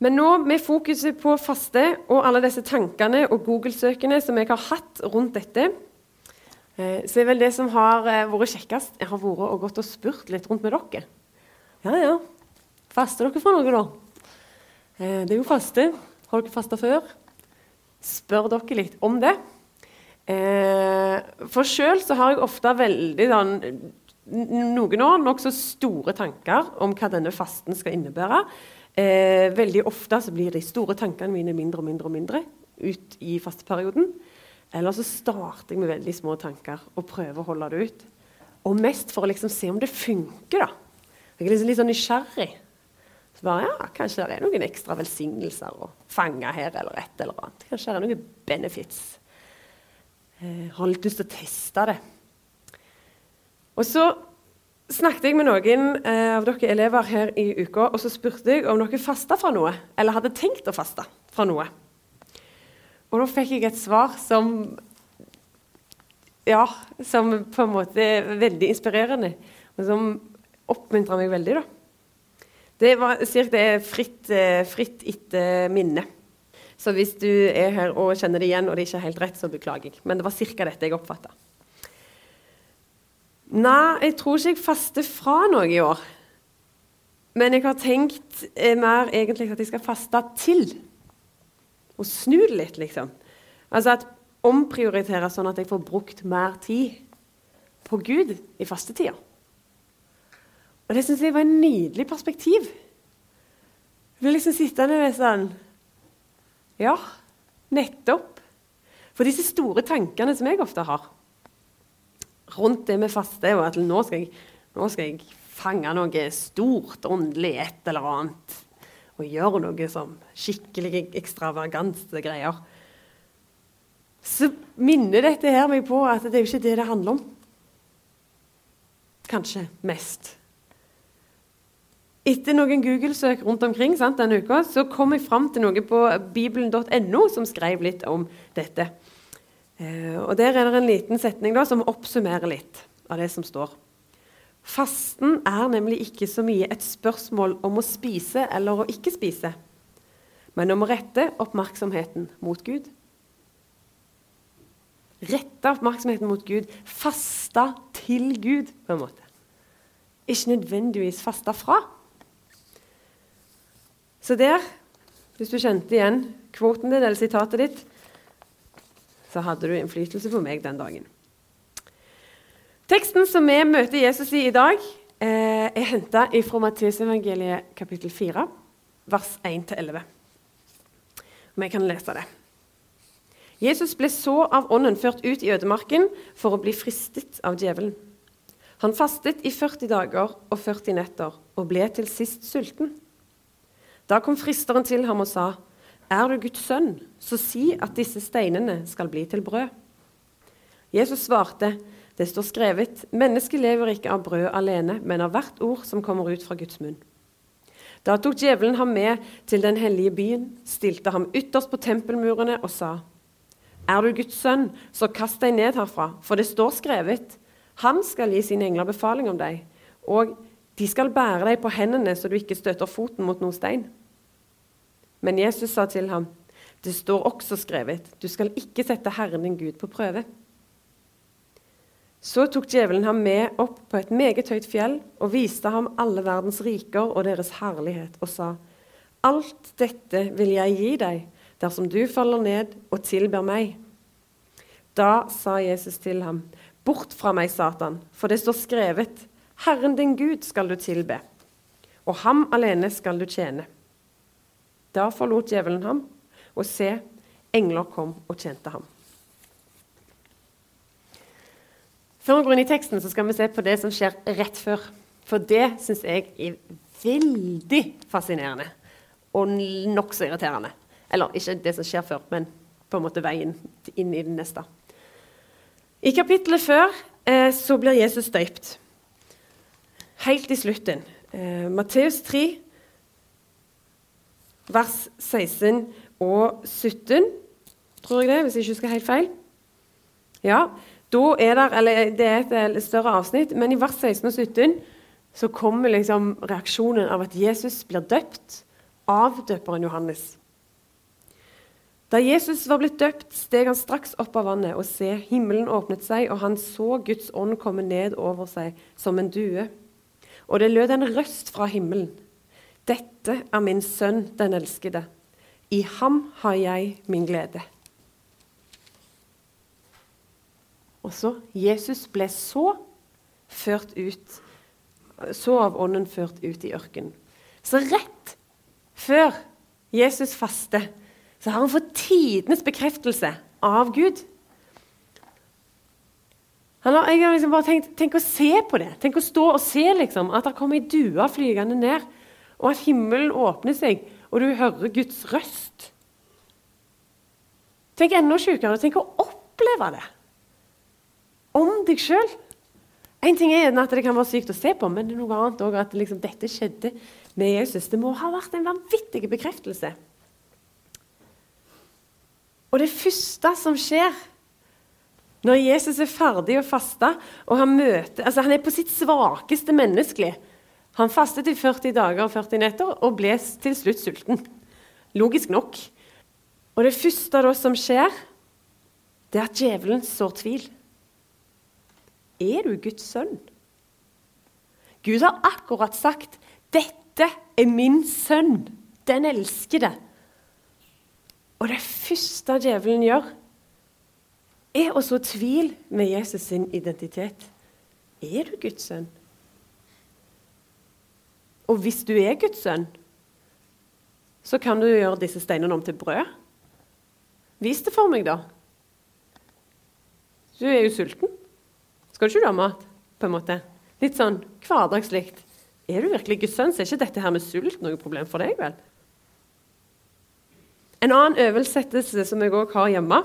Men nå med fokuset på faste og alle disse tankene og Google-søkene som jeg har hatt rundt dette, eh, så er vel det som har eh, vært kjekkest, jeg har vært og gått og spurt litt rundt med dere. Ja, ja. Faster dere for noe, da? Eh, det er jo faste. Har dere fasta før? Spør dere litt om det. For sjøl har jeg ofte veldig sånn noen år nokså store tanker om hva denne fasten skal innebære. Eh, veldig ofte så blir de store tankene mine mindre og mindre og mindre ut i fasteperioden. Eller så starter jeg med veldig små tanker og prøver å holde det ut. Og mest for å liksom se om det funker. da. Jeg er liksom litt sånn nysgjerrig. Så bare, ja, Kanskje det er noen ekstra velsignelser å fange her eller et eller annet. Kanskje det er noen benefits. Eh, har litt lyst til å teste det. Og så snakket jeg med noen eh, av dere elever her i uka, og så spurte jeg om dere fasta fra noe, eller hadde tenkt å faste fra noe. Og da fikk jeg et svar som Ja, som på en måte er veldig inspirerende, og som oppmuntra meg veldig, da. Det var cirka fritt, eh, fritt etter minne. Så hvis du er her og kjenner det igjen, og det er ikke helt rett, så beklager jeg. Men det var ca. dette jeg oppfatta. Nei, jeg tror ikke jeg faster fra noe i år. Men jeg har tenkt eh, mer egentlig at jeg skal faste til. Og snu det litt, liksom. Altså at omprioritere sånn at jeg får brukt mer tid på Gud i fastetida. Og det syns jeg var en nydelig perspektiv. Jeg blir liksom sittende med sånn Ja, nettopp. For disse store tankene som jeg ofte har rundt det med faste, og at nå skal jeg, nå skal jeg fange noe stort åndelig, et eller annet, og gjøre noe som skikkelig ekstravagante greier, så minner dette her meg på at det er jo ikke det det handler om. Kanskje mest. Etter noen Google-søk rundt omkring sant, denne uka, så kom jeg fram til noe på bibelen.no som skrev litt om dette. Eh, og Der er det en liten setning da, som oppsummerer litt av det som står. Fasten er nemlig ikke så mye et spørsmål om å spise eller å ikke spise, men om å rette oppmerksomheten mot Gud. Rette oppmerksomheten mot Gud. Faste til Gud, på en måte. Ikke nødvendigvis faste fra. Så der, hvis du kjente igjen kvoten din eller sitatet ditt, så hadde du innflytelse på meg den dagen. Teksten som vi møter Jesus i i dag, eh, er henta fra Matteusevangeliet kapittel 4, vers 1-11. Vi kan lese det. Jesus ble så av ånden ført ut i ødemarken for å bli fristet av djevelen. Han fastet i 40 dager og 40 netter og ble til sist sulten. Da kom fristeren til ham og sa, er du Guds sønn, så si at disse steinene skal bli til brød. Jesus svarte, det står skrevet, mennesket lever ikke av brød alene, men av hvert ord som kommer ut fra Guds munn. Da tok djevelen ham med til den hellige byen, stilte ham ytterst på tempelmurene og sa, Er du Guds sønn, så kast deg ned herfra, for det står skrevet, Han skal gi sine engler befaling om deg, og de skal bære deg på hendene så du ikke støter foten mot noen stein. Men Jesus sa til ham, det står også skrevet, du skal ikke sette Herren din Gud på prøve. Så tok djevelen ham med opp på et meget høyt fjell og viste ham alle verdens riker og deres herlighet, og sa, Alt dette vil jeg gi deg dersom du faller ned og tilber meg. Da sa Jesus til ham, Bort fra meg, Satan, for det står skrevet, Herren din Gud skal du tilbe, og ham alene skal du tjene. Da forlot djevelen ham, og se, engler kom og tjente ham. Før vi går inn i teksten, så skal vi se på det som skjer rett før. For det syns jeg er veldig fascinerende og nokså irriterende. Eller ikke det som skjer før, men på en måte veien inn i det neste. I kapittelet før eh, så blir Jesus døypt. Helt i slutten. Eh, Matteus 3 vers 16 og 17, tror jeg det, hvis jeg ikke husker helt feil. Ja, da er der, eller Det er et større avsnitt, men i vers 16 og 17 så kommer liksom reaksjonen av at Jesus blir døpt av døperen Johannes. Da Jesus var blitt døpt, steg han straks opp av vannet, og se, himmelen åpnet seg, og han så Guds ånd komme ned over seg som en due. Og det lød en røst fra himmelen. Dette er min sønn, den elskede. I ham har jeg min glede. Og så Jesus ble så ført ut, så av ånden ført ut i ørkenen. Så rett før Jesus faster, så har han fått tidenes bekreftelse av Gud. Har, jeg har liksom bare tenkt, Tenk å se på det. Tenk å stå og se liksom, at det kommer ei due flygende ned, og at himmelen åpner seg, og du hører Guds røst. Tenk enda sjukere. Tenk å oppleve det om deg sjøl. En ting er at det kan være sykt å se på, men det er noe annet også at liksom, dette skjedde med Jesus. Det må ha vært en vanvittig bekreftelse. Og det første som skjer når Jesus er ferdig å faste, og han, møter, altså han er på sitt svakeste menneskelig Han fastet i 40 dager og 40 netter og ble til slutt sulten. Logisk nok. Og det første da som skjer, det er at djevelen sår tvil. Er du Guds sønn? Gud har akkurat sagt 'Dette er min sønn, den elskede'. Og det første djevelen gjør, er å så tvil med Jesus sin identitet. Er du Guds sønn? Og hvis du er Guds sønn, så kan du gjøre disse steinene om til brød. Vis det for meg, da. Du er jo sulten. Skal du ikke ha mat? på en måte? Litt sånn hverdagslig. Er du virkelig Guds sønn, så er ikke dette her med sult noe problem for deg, vel? En annen oversettelse som jeg òg har hjemme,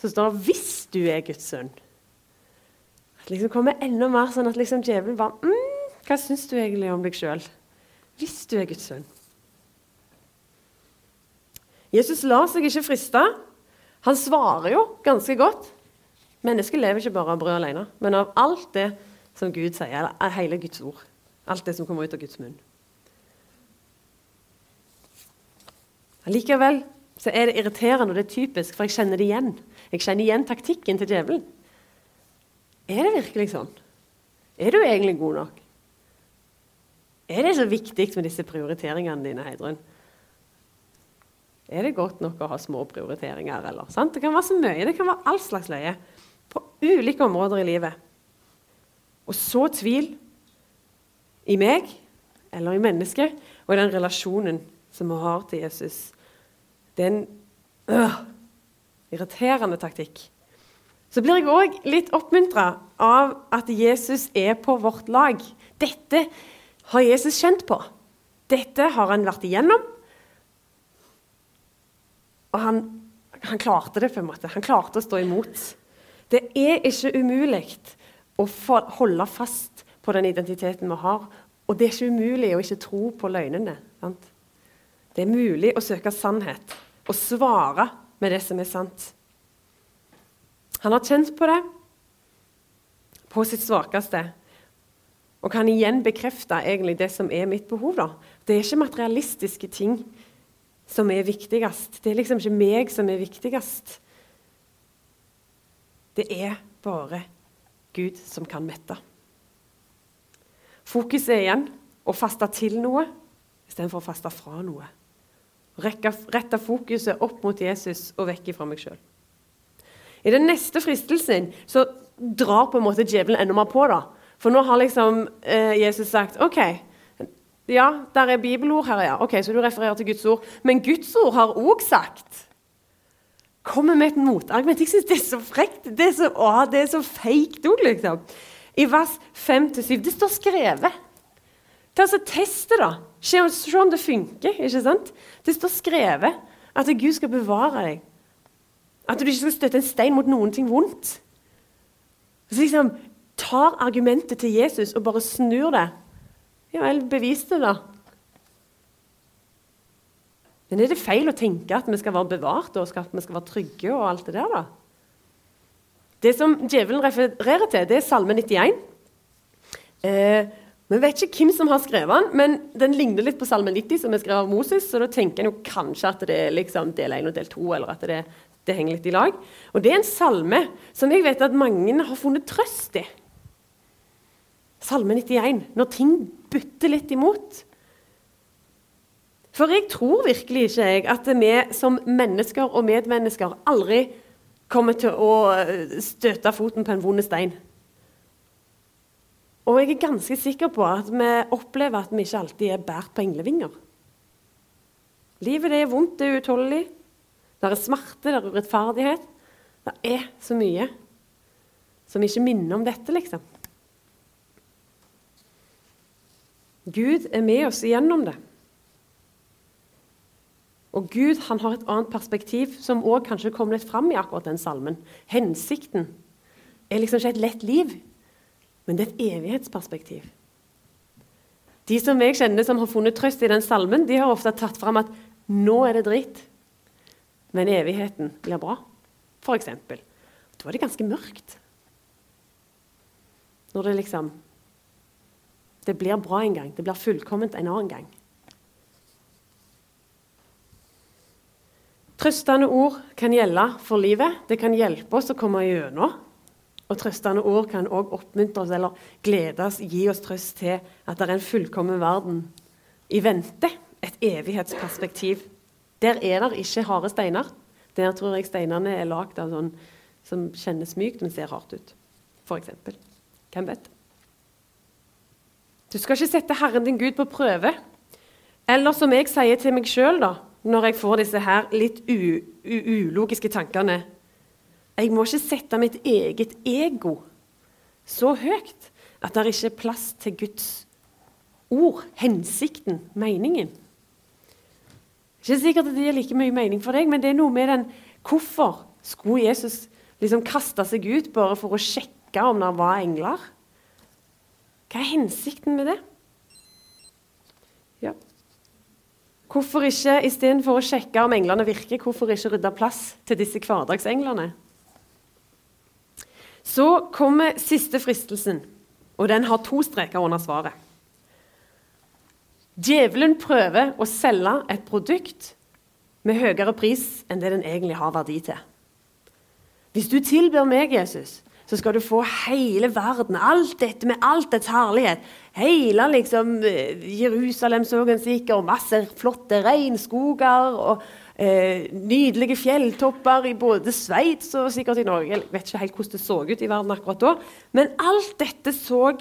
så står det 'hvis du er Guds sønn'. Det liksom kommer enda mer sånn at liksom djevelen bare mm, 'Hva syns du egentlig om deg sjøl?' Hvis du er Guds sønn. Jesus lar seg ikke friste. Han svarer jo ganske godt. Mennesket lever ikke bare av brød alene, men av alt det som Gud sier, eller hele Guds ord. Alt det som kommer ut av Guds munn. Allikevel så er det irriterende, og det er typisk, for jeg kjenner det igjen. Jeg kjenner igjen taktikken til djevelen. Er det virkelig sånn? Er du egentlig god nok? Er det så viktig med disse prioriteringene dine, Heidrun? Er det godt nok å ha små prioriteringer, eller? Sant? Det kan være så mye. Det kan være all slags løye. På ulike områder i livet. Og så tvil i meg, eller i mennesket, og i den relasjonen som vi har til Jesus. Det er en øh, irriterende taktikk. Så blir jeg òg litt oppmuntra av at Jesus er på vårt lag. Dette har Jesus kjent på. Dette har han vært igjennom. Og han, han klarte det, på en måte. Han klarte å stå imot. Det er ikke umulig å holde fast på den identiteten vi har. Og det er ikke umulig å ikke tro på løgnene. Sant? Det er mulig å søke sannhet og svare med det som er sant. Han har kjent på det på sitt svakeste og kan igjen bekrefte egentlig det som er mitt behov. da. Det er ikke materialistiske ting som er viktigst. Det er liksom ikke meg som er viktigst. Det er bare Gud som kan mette. Fokuset er igjen å faste til noe istedenfor å faste fra noe. Rette fokuset opp mot Jesus og vekk fra meg sjøl. I den neste fristelsen så drar på en måte djevelen enda mer på. da. For nå har liksom eh, Jesus sagt OK, ja, der er bibelord her, ja. Ok, Så du refererer til Guds ord. Men Guds ord har òg sagt Kommer med et motargument. Jeg syns det er så frekt. Det er så, å, det er så feikt òg, liksom. I vers 5-7 Det står skrevet. Ta så Test det, da. Se, om det funker. ikke sant? Det står skrevet at Gud skal bevare deg. At du ikke skal støtte en stein mot noen ting vondt. Så liksom tar argumentet til Jesus og bare snur det. Ja vel, bevis det, da. Men er det feil å tenke at vi skal være bevart og at vi skal være trygge og alt det der, da? Det som djevelen refererer til, det er Salme 91. Eh, Vi vet ikke hvem som har skrevet den, men den ligner litt på Salme 90, som er skrevet av Moses, så da tenker en kanskje at det er liksom del 1 og del 2, eller at det, det, henger litt i lag. Og det er en salme som jeg vet at mange har funnet trøst i. Salme 91, når ting butter litt imot. For jeg tror virkelig ikke jeg, at vi som mennesker og medmennesker aldri kommer til å eh, støte foten på en vond stein. Og jeg er ganske sikker på at vi opplever at vi ikke alltid er båret på englevinger. Livet det er vondt, det er utholdelig. Det er smerte, det er urettferdighet. Det er så mye som ikke minner om dette, liksom. Gud er med oss igjennom det. Og Gud han har et annet perspektiv, som også kanskje kom litt fram i akkurat den salmen. Hensikten er liksom ikke et lett liv, men det er et evighetsperspektiv. De som jeg kjenner som har funnet trøst i den salmen, de har ofte tatt fram at nå er det dritt, men evigheten blir bra. Eksempel. Da er det ganske mørkt. Når det liksom Det blir bra en gang. Det blir fullkomment en annen gang. Trøstende ord kan gjelde for livet. Det kan hjelpe oss å komme gjennom. Og trøstende ord kan òg oppmuntre oss eller glede oss, gi oss trøst til at det er en fullkommen verden i vente. Et evighetsperspektiv. Der er det ikke harde steiner. Der tror jeg steinene er lagd av sånn som kjennes mykt, men ser hardt ut. F.eks. Hvem vet? Du skal ikke sette Herren din Gud på prøve. Eller som jeg sier til meg sjøl, da når jeg får disse her litt ulogiske tankene. Jeg må ikke sette mitt eget ego så høyt at det ikke er plass til Guds ord, hensikten, meningen. Ikke sikkert at det gir like mye mening for deg, men det er noe med den Hvorfor skulle Jesus liksom kaste seg ut bare for å sjekke om det var engler? Hva er hensikten med det? Ja. Hvorfor ikke istedenfor å sjekke om englene virker, hvorfor ikke rydde plass til disse hverdagsenglene? Så kommer siste fristelsen, og den har to streker under svaret. Djevelen prøver å selge et produkt med høyere pris enn det den egentlig har verdi til. Hvis du tilber meg, Jesus, så skal du få hele verden, alt dette med alt dets herlighet. Hele liksom, eh, en sikker, og masse flotte regnskoger og eh, nydelige fjelltopper i både Sveits og sikkert i Norge. Jeg vet ikke helt hvordan det så ut i verden akkurat da. Men alt dette så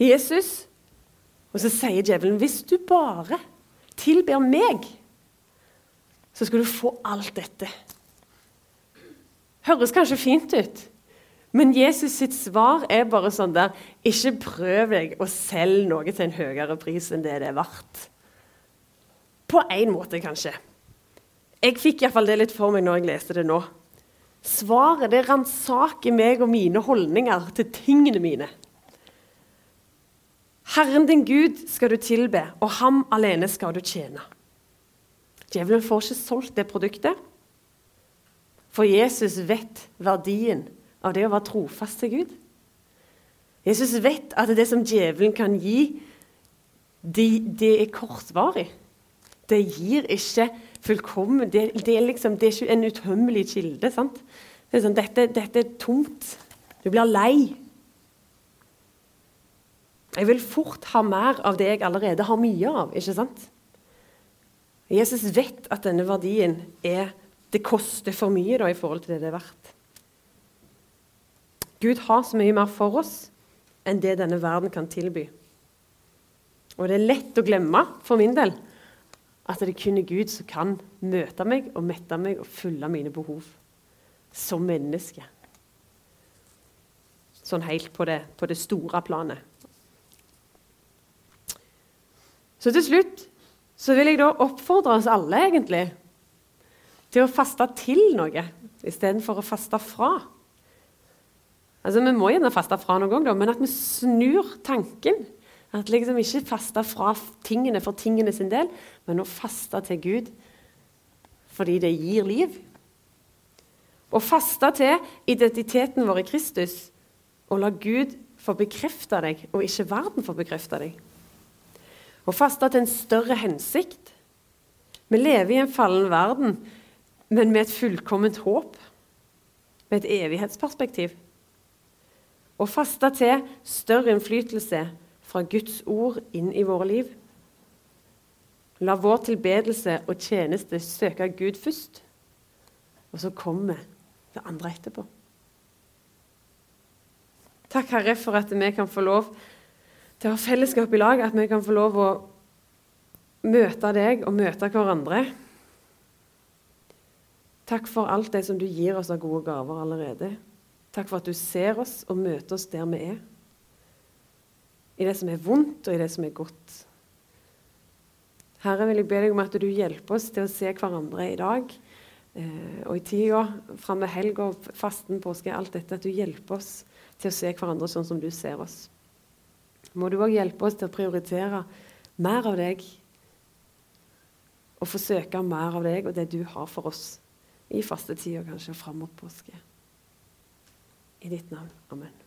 Jesus. Og så sier djevelen hvis du bare tilber meg, så skal du få alt dette. Høres kanskje fint ut. Men Jesus sitt svar er bare sånn der Ikke prøv deg å selge noe til en høyere pris enn det det er verdt. På én måte, kanskje. Jeg fikk iallfall det litt for meg når jeg leste det nå. Svaret det ransaker meg og mine holdninger til tingene mine. Herren din Gud skal du tilbe, og ham alene skal du tjene. Djevelen får ikke solgt det produktet, for Jesus vet verdien av det å være trofast til Gud. Jesus vet at det som djevelen kan gi, det, det er kortvarig. Det gir ikke fullkommen det, det, er liksom, det er ikke en utømmelig kilde. sant? Det er sånn, dette, dette er tomt. Du blir lei. Jeg vil fort ha mer av det jeg allerede har mye av. ikke sant? Jesus vet at denne verdien er, det koster for mye da, i forhold til det det er verdt. Gud har så mye mer for oss enn det denne verden kan tilby. Og det er lett å glemme, for min del, at det kun er Gud som kan møte meg og mette meg og fylle mine behov som menneske. Sånn helt på det, på det store planet. Så til slutt så vil jeg da oppfordre oss alle egentlig til å faste til noe istedenfor å faste fra. Altså, Vi må gjerne faste fra noen gang, men at vi snur tanken. At liksom ikke faste fra tingene for tingene sin del, men å faste til Gud fordi det gir liv. Å faste til identiteten vår i Kristus og la Gud få bekrefte deg, og ikke verden få bekrefte deg. Å faste til en større hensikt. Vi lever i en fallen verden, men med et fullkomment håp. Med et evighetsperspektiv. Å faste til større innflytelse fra Guds ord inn i våre liv. La vår tilbedelse og tjeneste søke Gud først, og så kommer det andre etterpå. Takk, Herre, for at vi kan få lov til å ha fellesskap i lag, at vi kan få lov å møte deg og møte hverandre. Takk for alt det som du gir oss av gode gaver allerede. Takk for at du ser oss og møter oss der vi er. I det som er vondt, og i det som er godt. Herre, vil jeg be deg om at du hjelper oss til å se hverandre i dag. Eh, og i tida fram med helga, fasten, påske, alt dette, at du hjelper oss til å se hverandre sånn som du ser oss. Må du òg hjelpe oss til å prioritere mer av deg og forsøke mer av deg og det du har for oss i fastetida, kanskje fram mot påske. I ditt navn. Amen.